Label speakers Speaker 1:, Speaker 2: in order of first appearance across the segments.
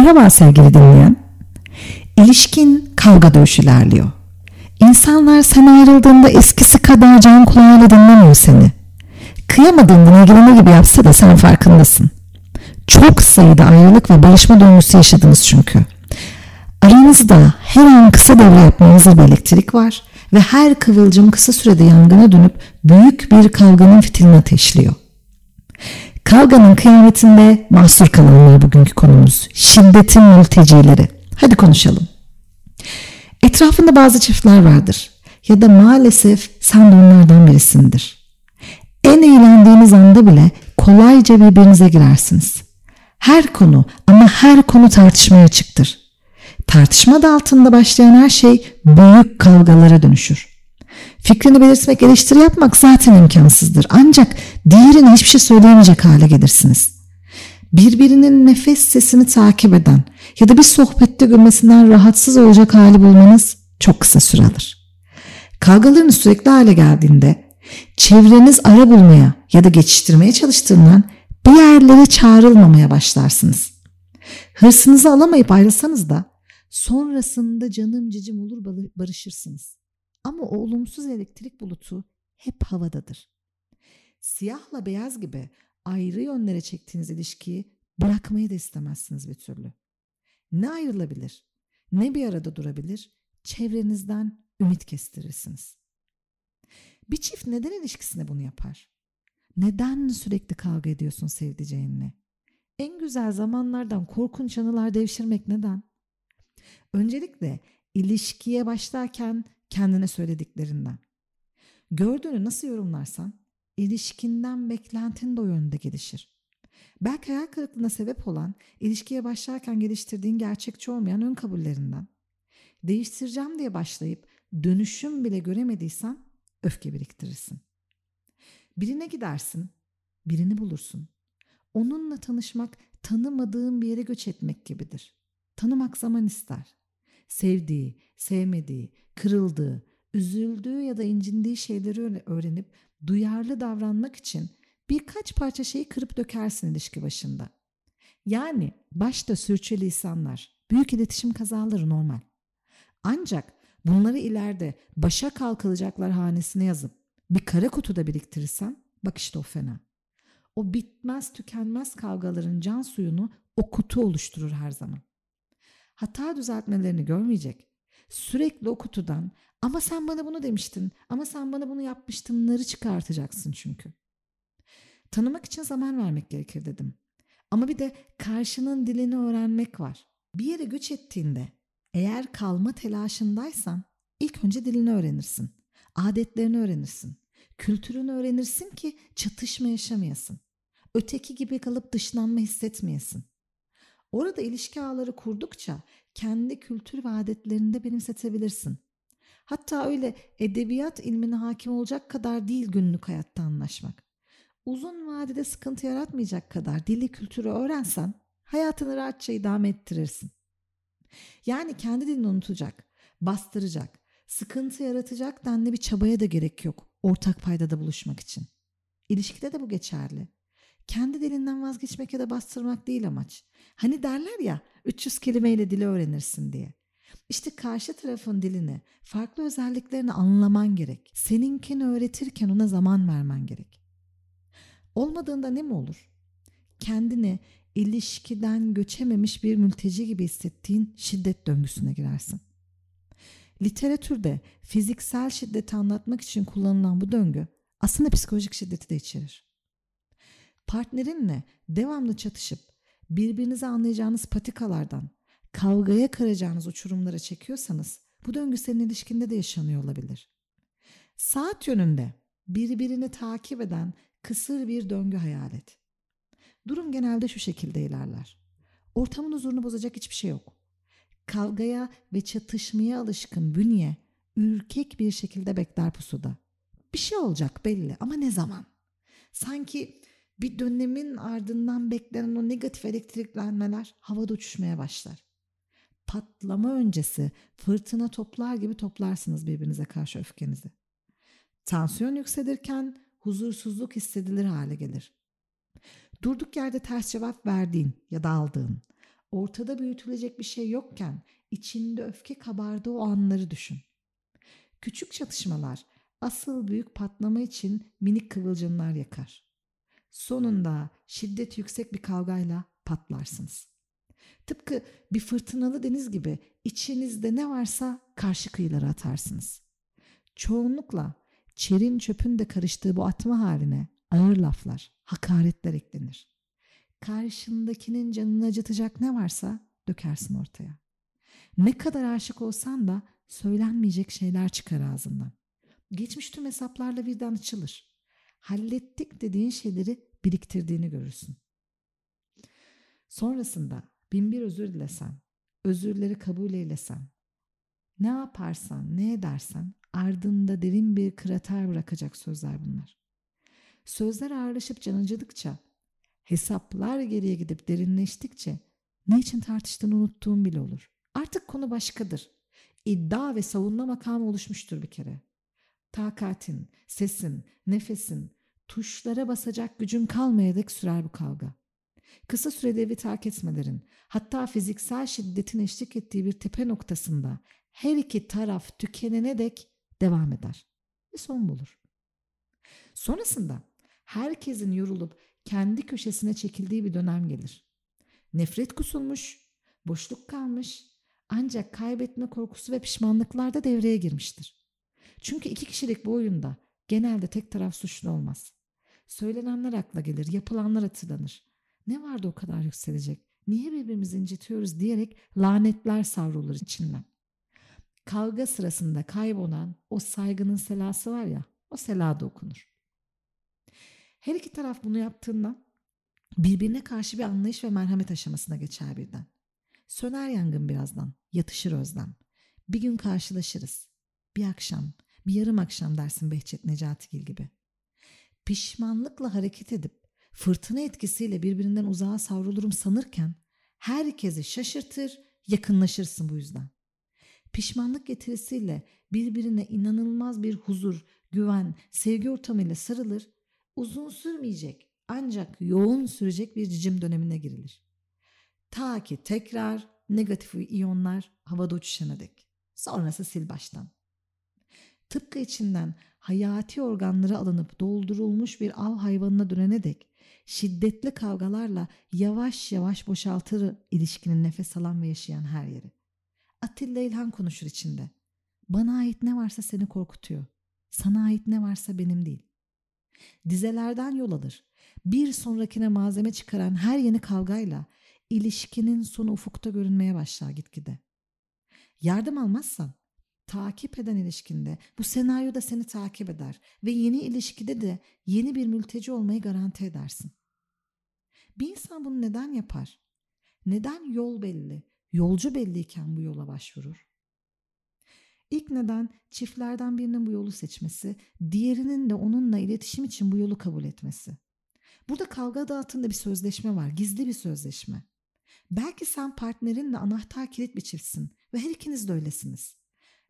Speaker 1: Merhaba sevgili dinleyen. İlişkin kavga dövüş ilerliyor. İnsanlar sen ayrıldığında eskisi kadar can kulağıyla dinlemiyor seni. Kıyamadığından ilgilene gibi yapsa da sen farkındasın. Çok sayıda ayrılık ve barışma döngüsü yaşadınız çünkü. Aranızda her an kısa devre yapmaya bir elektrik var ve her kıvılcım kısa sürede yangına dönüp büyük bir kavganın fitilini ateşliyor. Kavganın kıyametinde mahsur kalanlar bugünkü konumuz. Şiddetin mültecileri. Hadi konuşalım. Etrafında bazı çiftler vardır. Ya da maalesef sen de onlardan birisindir. En eğlendiğiniz anda bile kolayca birbirinize girersiniz. Her konu ama her konu tartışmaya çıktır. Tartışma da altında başlayan her şey büyük kavgalara dönüşür. Fikrini belirtmek, eleştiri yapmak zaten imkansızdır. Ancak diğerine hiçbir şey söyleyemeyecek hale gelirsiniz. Birbirinin nefes sesini takip eden ya da bir sohbette gülmesinden rahatsız olacak hali bulmanız çok kısa süre alır. Kavgalarınız sürekli hale geldiğinde çevreniz ara bulmaya ya da geçiştirmeye çalıştığından bir yerlere çağrılmamaya başlarsınız. Hırsınızı alamayıp ayrılsanız da sonrasında canım cicim olur barışırsınız. Ama o olumsuz elektrik bulutu hep havadadır. Siyahla beyaz gibi ayrı yönlere çektiğiniz ilişkiyi bırakmayı da istemezsiniz bir türlü. Ne ayrılabilir, ne bir arada durabilir, çevrenizden ümit kestirirsiniz. Bir çift neden ilişkisine bunu yapar? Neden sürekli kavga ediyorsun sevdiceğinle? En güzel zamanlardan korkunç anılar devşirmek neden? Öncelikle ilişkiye başlarken kendine söylediklerinden. Gördüğünü nasıl yorumlarsan ilişkinden beklentin de o yönde gelişir. Belki hayal kırıklığına sebep olan ilişkiye başlarken geliştirdiğin gerçekçi olmayan ön kabullerinden. Değiştireceğim diye başlayıp dönüşüm bile göremediysen öfke biriktirirsin. Birine gidersin, birini bulursun. Onunla tanışmak tanımadığın bir yere göç etmek gibidir. Tanımak zaman ister. Sevdiği, sevmediği, kırıldığı, üzüldüğü ya da incindiği şeyleri öğrenip duyarlı davranmak için birkaç parça şeyi kırıp dökersin ilişki başında. Yani başta sürçülisanlar, büyük iletişim kazaları normal. Ancak bunları ileride başa kalkılacaklar hanesine yazıp bir kara kutuda biriktirirsen bak işte o fena. O bitmez tükenmez kavgaların can suyunu o kutu oluşturur her zaman. Hata düzeltmelerini görmeyecek. Sürekli o kutudan ama sen bana bunu demiştin ama sen bana bunu yapmıştınları çıkartacaksın çünkü. Tanımak için zaman vermek gerekir dedim. Ama bir de karşının dilini öğrenmek var. Bir yere göç ettiğinde eğer kalma telaşındaysan ilk önce dilini öğrenirsin. Adetlerini öğrenirsin. Kültürünü öğrenirsin ki çatışma yaşamayasın. Öteki gibi kalıp dışlanma hissetmeyesin. Orada ilişki ağları kurdukça kendi kültür ve adetlerini de benimsetebilirsin. Hatta öyle edebiyat ilmine hakim olacak kadar değil günlük hayatta anlaşmak. Uzun vadede sıkıntı yaratmayacak kadar dili kültürü öğrensen hayatını rahatça idame ettirirsin. Yani kendi dilini unutacak, bastıracak, sıkıntı yaratacak denli bir çabaya da gerek yok ortak paydada buluşmak için. İlişkide de bu geçerli. Kendi dilinden vazgeçmek ya da bastırmak değil amaç. Hani derler ya 300 kelimeyle dili öğrenirsin diye. İşte karşı tarafın dilini, farklı özelliklerini anlaman gerek. Seninkini öğretirken ona zaman vermen gerek. Olmadığında ne mi olur? Kendini ilişkiden göçememiş bir mülteci gibi hissettiğin şiddet döngüsüne girersin. Literatürde fiziksel şiddeti anlatmak için kullanılan bu döngü aslında psikolojik şiddeti de içerir. Partnerinle devamlı çatışıp birbirinizi anlayacağınız patikalardan kavgaya kıracağınız uçurumlara çekiyorsanız bu döngü senin ilişkinde de yaşanıyor olabilir. Saat yönünde birbirini takip eden kısır bir döngü hayal et. Durum genelde şu şekilde ilerler. Ortamın huzurunu bozacak hiçbir şey yok. Kavgaya ve çatışmaya alışkın bünye ürkek bir şekilde bekler pusuda. Bir şey olacak belli ama ne zaman? Sanki bir dönemin ardından beklenen o negatif elektriklenmeler havada uçuşmaya başlar. Patlama öncesi fırtına toplar gibi toplarsınız birbirinize karşı öfkenizi. Tansiyon yükselirken huzursuzluk hissedilir hale gelir. Durduk yerde ters cevap verdiğin ya da aldığın, ortada büyütülecek bir şey yokken içinde öfke kabardığı o anları düşün. Küçük çatışmalar asıl büyük patlama için minik kıvılcımlar yakar. Sonunda şiddet yüksek bir kavgayla patlarsınız. Tıpkı bir fırtınalı deniz gibi içinizde ne varsa karşı kıyılara atarsınız. Çoğunlukla çerin çöpün de karıştığı bu atma haline ağır laflar, hakaretler eklenir. Karşındakinin canını acıtacak ne varsa dökersin ortaya. Ne kadar aşık olsan da söylenmeyecek şeyler çıkar ağzından. Geçmiş tüm hesaplarla birden açılır. Hallettik dediğin şeyleri biriktirdiğini görürsün. Sonrasında bin bir özür dilesen, özürleri kabul eylesen, ne yaparsan, ne edersen ardında derin bir krater bırakacak sözler bunlar. Sözler ağırlaşıp can hesaplar geriye gidip derinleştikçe ne için tartıştığını unuttuğun bile olur. Artık konu başkadır. İddia ve savunma makamı oluşmuştur bir kere. Takatin, sesin, nefesin, tuşlara basacak gücün kalmayarak sürer bu kavga. Kısa sürede evi terk etmelerin, hatta fiziksel şiddetin eşlik ettiği bir tepe noktasında her iki taraf tükenene dek devam eder ve son bulur. Sonrasında herkesin yorulup kendi köşesine çekildiği bir dönem gelir. Nefret kusulmuş, boşluk kalmış ancak kaybetme korkusu ve pişmanlıklar da devreye girmiştir. Çünkü iki kişilik bu oyunda genelde tek taraf suçlu olmaz. Söylenenler akla gelir, yapılanlar hatırlanır. Ne vardı o kadar yükselecek? Niye birbirimizi incitiyoruz diyerek lanetler savrulur içinden. Kavga sırasında kaybolan o saygının selası var ya, o sela da okunur. Her iki taraf bunu yaptığında birbirine karşı bir anlayış ve merhamet aşamasına geçer birden. Söner yangın birazdan, yatışır özlem. Bir gün karşılaşırız. Bir akşam, bir yarım akşam dersin Behçet Necatigil gibi. Pişmanlıkla hareket edip fırtına etkisiyle birbirinden uzağa savrulurum sanırken herkesi şaşırtır, yakınlaşırsın bu yüzden. Pişmanlık getirisiyle birbirine inanılmaz bir huzur, güven, sevgi ortamıyla sarılır, uzun sürmeyecek ancak yoğun sürecek bir cicim dönemine girilir. Ta ki tekrar negatif iyonlar havada uçuşana dek. Sonrası sil baştan. Tıpkı içinden hayati organları alınıp doldurulmuş bir av hayvanına dönene dek şiddetli kavgalarla yavaş yavaş boşaltır ilişkinin nefes alan ve yaşayan her yeri. Atilla İlhan konuşur içinde. Bana ait ne varsa seni korkutuyor. Sana ait ne varsa benim değil. Dizelerden yol alır. Bir sonrakine malzeme çıkaran her yeni kavgayla ilişkinin sonu ufukta görünmeye başlar gitgide. Yardım almazsan takip eden ilişkinde bu senaryoda seni takip eder ve yeni ilişkide de yeni bir mülteci olmayı garanti edersin. Bir insan bunu neden yapar? Neden yol belli, yolcu belliyken bu yola başvurur? İlk neden çiftlerden birinin bu yolu seçmesi, diğerinin de onunla iletişim için bu yolu kabul etmesi. Burada kavga adı altında bir sözleşme var, gizli bir sözleşme. Belki sen partnerinle anahtar kilit bir çiftsin ve her ikiniz de öylesiniz.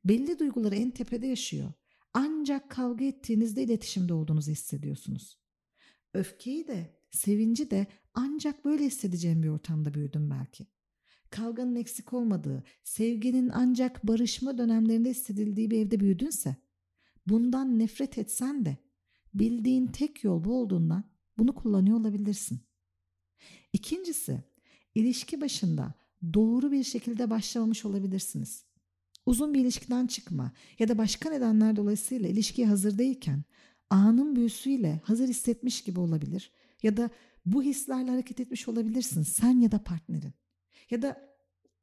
Speaker 1: Belli duyguları en tepede yaşıyor. Ancak kavga ettiğinizde iletişimde olduğunuzu hissediyorsunuz. Öfkeyi de, sevinci de ancak böyle hissedeceğim bir ortamda büyüdüm belki. Kavganın eksik olmadığı, sevginin ancak barışma dönemlerinde hissedildiği bir evde büyüdünse, bundan nefret etsen de bildiğin tek yol bu olduğundan bunu kullanıyor olabilirsin. İkincisi, ilişki başında doğru bir şekilde başlamamış olabilirsiniz. Uzun bir ilişkiden çıkma ya da başka nedenler dolayısıyla ilişkiye hazır değilken anın büyüsüyle hazır hissetmiş gibi olabilir ya da bu hislerle hareket etmiş olabilirsin sen ya da partnerin. Ya da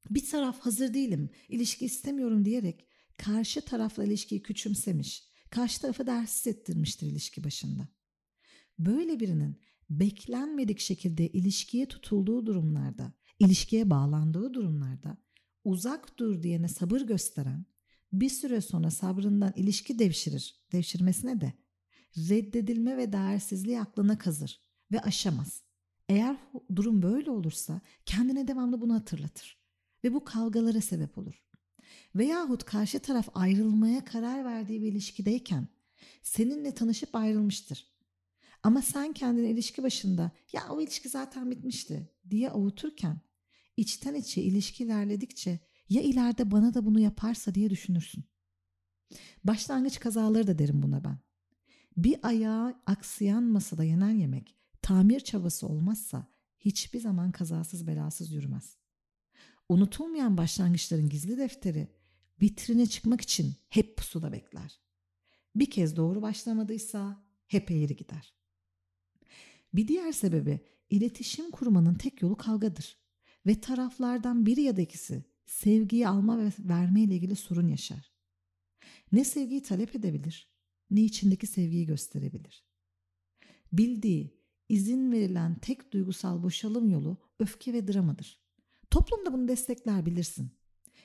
Speaker 1: bir taraf hazır değilim, ilişki istemiyorum diyerek karşı tarafla ilişkiyi küçümsemiş, karşı tarafı dersiz ettirmiştir ilişki başında. Böyle birinin beklenmedik şekilde ilişkiye tutulduğu durumlarda, ilişkiye bağlandığı durumlarda uzak dur diyene sabır gösteren bir süre sonra sabrından ilişki devşirir, devşirmesine de reddedilme ve değersizliği aklına kazır ve aşamaz. Eğer durum böyle olursa kendine devamlı bunu hatırlatır ve bu kavgalara sebep olur. Veyahut karşı taraf ayrılmaya karar verdiği bir ilişkideyken seninle tanışıp ayrılmıştır. Ama sen kendini ilişki başında ya o ilişki zaten bitmişti diye avuturken içten içe ilişki ilerledikçe ya ileride bana da bunu yaparsa diye düşünürsün. Başlangıç kazaları da derim buna ben. Bir ayağı aksayan masada yenen yemek tamir çabası olmazsa hiçbir zaman kazasız belasız yürümez. Unutulmayan başlangıçların gizli defteri vitrine çıkmak için hep pusuda bekler. Bir kez doğru başlamadıysa hep eğri gider. Bir diğer sebebi iletişim kurmanın tek yolu kavgadır ve taraflardan biri ya da ikisi sevgiyi alma ve verme ile ilgili sorun yaşar. Ne sevgiyi talep edebilir, ne içindeki sevgiyi gösterebilir. Bildiği, izin verilen tek duygusal boşalım yolu öfke ve dramadır. Toplumda bunu destekler bilirsin.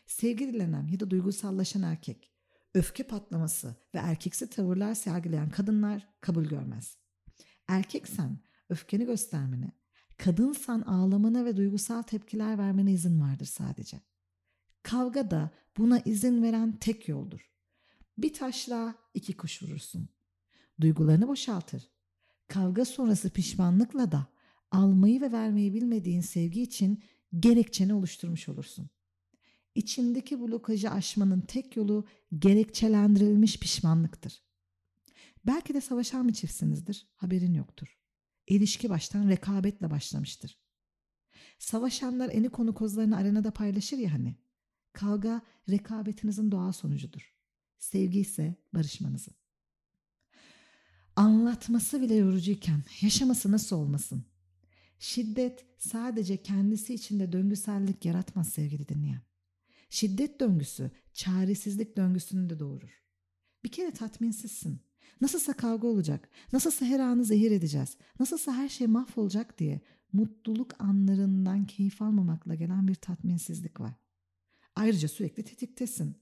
Speaker 1: Sevgi dilenen ya da duygusallaşan erkek, öfke patlaması ve erkeksi tavırlar sergileyen kadınlar kabul görmez. Erkeksen öfkeni göstermene, kadınsan ağlamana ve duygusal tepkiler vermene izin vardır sadece. Kavga da buna izin veren tek yoldur. Bir taşla iki kuş vurursun. Duygularını boşaltır. Kavga sonrası pişmanlıkla da almayı ve vermeyi bilmediğin sevgi için gerekçeni oluşturmuş olursun. İçindeki blokajı aşmanın tek yolu gerekçelendirilmiş pişmanlıktır. Belki de savaşan bir çiftsinizdir, haberin yoktur. İlişki baştan rekabetle başlamıştır. Savaşanlar eni konu kozlarını arenada paylaşır ya hani. Kavga rekabetinizin doğal sonucudur. Sevgi ise barışmanızın. Anlatması bile yorucuyken yaşaması nasıl olmasın? Şiddet sadece kendisi içinde döngüsellik yaratmaz sevgili dinleyen. Şiddet döngüsü çaresizlik döngüsünü de doğurur. Bir kere tatminsizsin. Nasılsa kavga olacak, nasılsa her anı zehir edeceğiz, nasılsa her şey mahvolacak diye mutluluk anlarından keyif almamakla gelen bir tatminsizlik var. Ayrıca sürekli tetiktesin.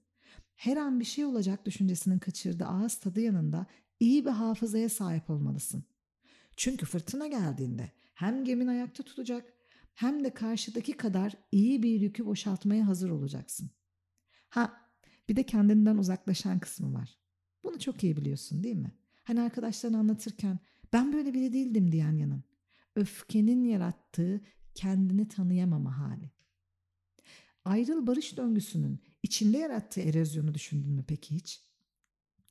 Speaker 1: Her an bir şey olacak düşüncesinin kaçırdığı ağız tadı yanında iyi bir hafızaya sahip olmalısın. Çünkü fırtına geldiğinde hem gemin ayakta tutacak hem de karşıdaki kadar iyi bir yükü boşaltmaya hazır olacaksın. Ha bir de kendinden uzaklaşan kısmı var. Bunu çok iyi biliyorsun değil mi? Hani arkadaşlarına anlatırken ben böyle biri değildim diyen yanın. Öfkenin yarattığı kendini tanıyamama hali. Ayrıl barış döngüsünün içinde yarattığı erozyonu düşündün mü peki hiç?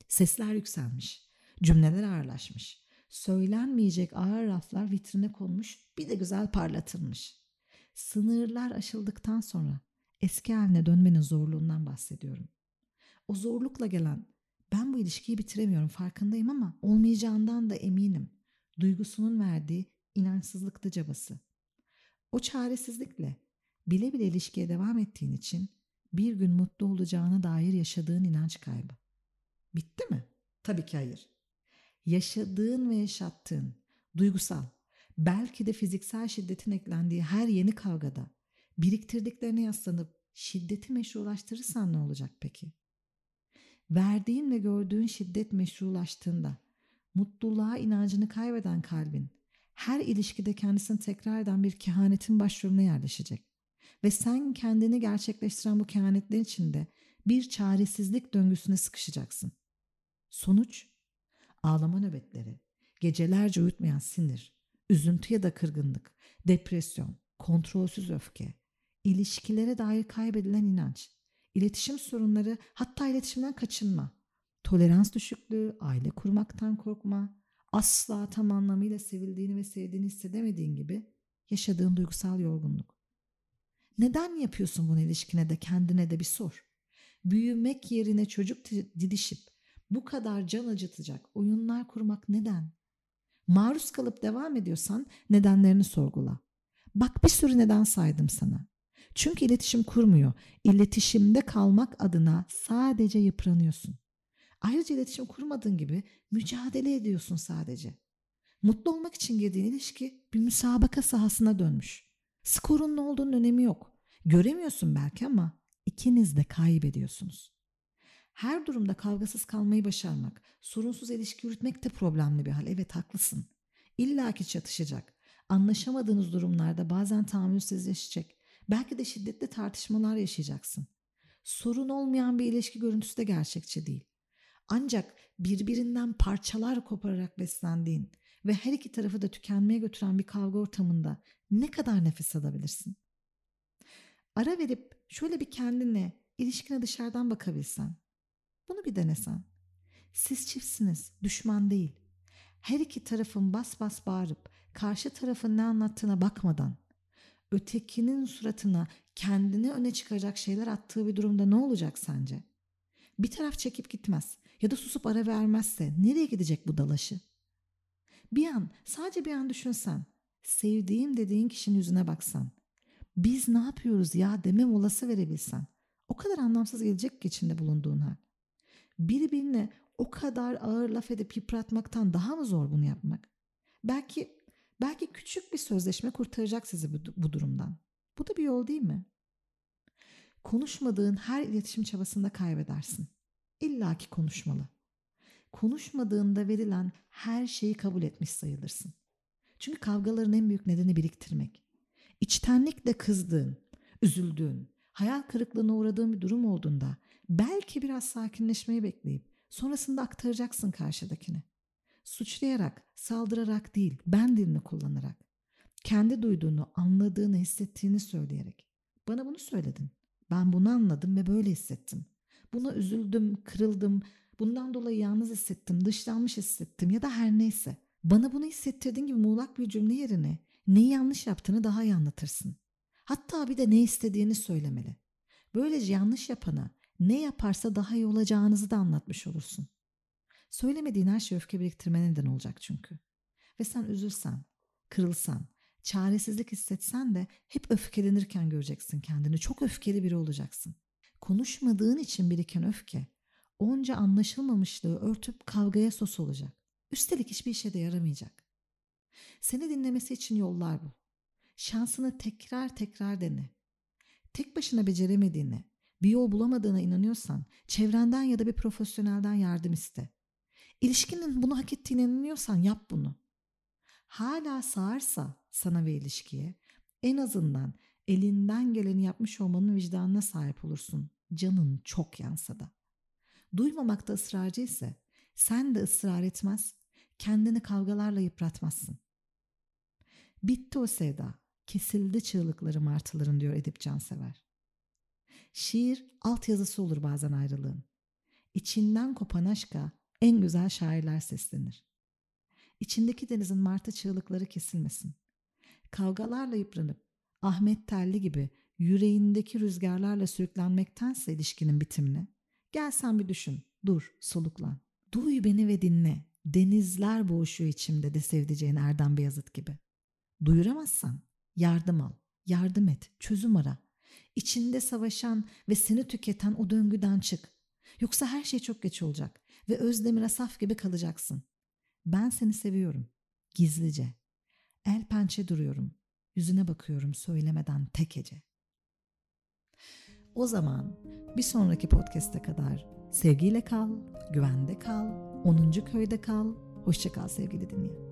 Speaker 1: Sesler yükselmiş, cümleler ağırlaşmış, söylenmeyecek ağır raflar vitrine konmuş, bir de güzel parlatılmış. Sınırlar aşıldıktan sonra eski haline dönmenin zorluğundan bahsediyorum. O zorlukla gelen ben bu ilişkiyi bitiremiyorum farkındayım ama olmayacağından da eminim. Duygusunun verdiği inançsızlıkta cabası. O çaresizlikle bile bile ilişkiye devam ettiğin için bir gün mutlu olacağına dair yaşadığın inanç kaybı. Bitti mi? Tabii ki hayır. Yaşadığın ve yaşattığın duygusal, belki de fiziksel şiddetin eklendiği her yeni kavgada biriktirdiklerine yaslanıp şiddeti meşrulaştırırsan ne olacak peki? Verdiğin ve gördüğün şiddet meşrulaştığında mutluluğa inancını kaybeden kalbin her ilişkide kendisini tekrar eden bir kehanetin başrolüne yerleşecek. Ve sen kendini gerçekleştiren bu kehanetler içinde bir çaresizlik döngüsüne sıkışacaksın. Sonuç ağlama nöbetleri, gecelerce uyutmayan sinir, üzüntü ya da kırgınlık, depresyon, kontrolsüz öfke, ilişkilere dair kaybedilen inanç, iletişim sorunları hatta iletişimden kaçınma, tolerans düşüklüğü, aile kurmaktan korkma, asla tam anlamıyla sevildiğini ve sevdiğini hissedemediğin gibi yaşadığın duygusal yorgunluk. Neden yapıyorsun bunu ilişkine de kendine de bir sor. Büyümek yerine çocuk didişip bu kadar can acıtacak oyunlar kurmak neden? Maruz kalıp devam ediyorsan nedenlerini sorgula. Bak bir sürü neden saydım sana. Çünkü iletişim kurmuyor. İletişimde kalmak adına sadece yıpranıyorsun. Ayrıca iletişim kurmadığın gibi mücadele ediyorsun sadece. Mutlu olmak için girdiğin ilişki bir müsabaka sahasına dönmüş. Skorun ne olduğunun önemi yok. Göremiyorsun belki ama ikiniz de kaybediyorsunuz. Her durumda kavgasız kalmayı başarmak, sorunsuz ilişki yürütmek de problemli bir hal. Evet haklısın. İlla ki çatışacak. Anlaşamadığınız durumlarda bazen tahammülsüzleşecek. Belki de şiddetli tartışmalar yaşayacaksın. Sorun olmayan bir ilişki görüntüsü de gerçekçi değil. Ancak birbirinden parçalar kopararak beslendiğin ve her iki tarafı da tükenmeye götüren bir kavga ortamında ne kadar nefes alabilirsin? Ara verip şöyle bir kendine, ilişkine dışarıdan bakabilsen. Bunu bir denesen. Siz çiftsiniz, düşman değil. Her iki tarafın bas bas bağırıp karşı tarafın ne anlattığına bakmadan ötekinin suratına kendini öne çıkaracak şeyler attığı bir durumda ne olacak sence? Bir taraf çekip gitmez ya da susup ara vermezse nereye gidecek bu dalaşı? Bir an, sadece bir an düşünsen, sevdiğim dediğin kişinin yüzüne baksan, biz ne yapıyoruz ya deme molası verebilsen, o kadar anlamsız gelecek ki içinde bulunduğun hal. Birbirine o kadar ağır laf edip yıpratmaktan daha mı zor bunu yapmak? Belki belki küçük bir sözleşme kurtaracak sizi bu, bu durumdan. Bu da bir yol değil mi? Konuşmadığın her iletişim çabasında kaybedersin. İlla ki konuşmalı. Konuşmadığında verilen her şeyi kabul etmiş sayılırsın. Çünkü kavgaların en büyük nedeni biriktirmek. İçtenlikle kızdığın, üzüldüğün, hayal kırıklığına uğradığın bir durum olduğunda belki biraz sakinleşmeyi bekleyip sonrasında aktaracaksın karşıdakine. Suçlayarak, saldırarak değil, ben dilini kullanarak. Kendi duyduğunu, anladığını, hissettiğini söyleyerek. Bana bunu söyledin. Ben bunu anladım ve böyle hissettim. Buna üzüldüm, kırıldım, bundan dolayı yalnız hissettim, dışlanmış hissettim ya da her neyse. Bana bunu hissettirdiğin gibi muğlak bir cümle yerine neyi yanlış yaptığını daha iyi anlatırsın. Hatta bir de ne istediğini söylemeli. Böylece yanlış yapana ne yaparsa daha iyi olacağınızı da anlatmış olursun. Söylemediğin her şey öfke biriktirme neden olacak çünkü. Ve sen üzülsen, kırılsan, çaresizlik hissetsen de hep öfkelenirken göreceksin kendini. Çok öfkeli biri olacaksın. Konuşmadığın için biriken öfke onca anlaşılmamışlığı örtüp kavgaya sos olacak. Üstelik hiçbir işe de yaramayacak. Seni dinlemesi için yollar bul. Şansını tekrar tekrar dene. Tek başına beceremediğini, bir yol bulamadığına inanıyorsan çevrenden ya da bir profesyonelden yardım iste. İlişkinin bunu hak ettiğine inanıyorsan yap bunu. Hala sağırsa sana ve ilişkiye en azından elinden geleni yapmış olmanın vicdanına sahip olursun. Canın çok yansa da. Duymamakta ısrarcı ise sen de ısrar etmez, kendini kavgalarla yıpratmazsın. Bitti o sevda, kesildi çığlıkları martıların diyor Edip Cansever. Şiir altyazısı olur bazen ayrılığın. İçinden kopan aşka en güzel şairler seslenir. İçindeki denizin martı çığlıkları kesilmesin. Kavgalarla yıpranıp Ahmet Telli gibi yüreğindeki rüzgarlarla sürüklenmektense ilişkinin bitimini, gel sen bir düşün, dur, soluklan. Duy beni ve dinle. Denizler boğuşuyor içimde de sevdiceğin Erdem Beyazıt gibi. Duyuramazsan yardım al, yardım et, çözüm ara. İçinde savaşan ve seni tüketen o döngüden çık. Yoksa her şey çok geç olacak ve Özdemir'e saf gibi kalacaksın. Ben seni seviyorum. Gizlice. El pençe duruyorum. Yüzüne bakıyorum söylemeden tek hece. O zaman bir sonraki podcast'e kadar sevgiyle kal, güvende kal, 10. köyde kal. Hoşça kal sevgili dinleyen.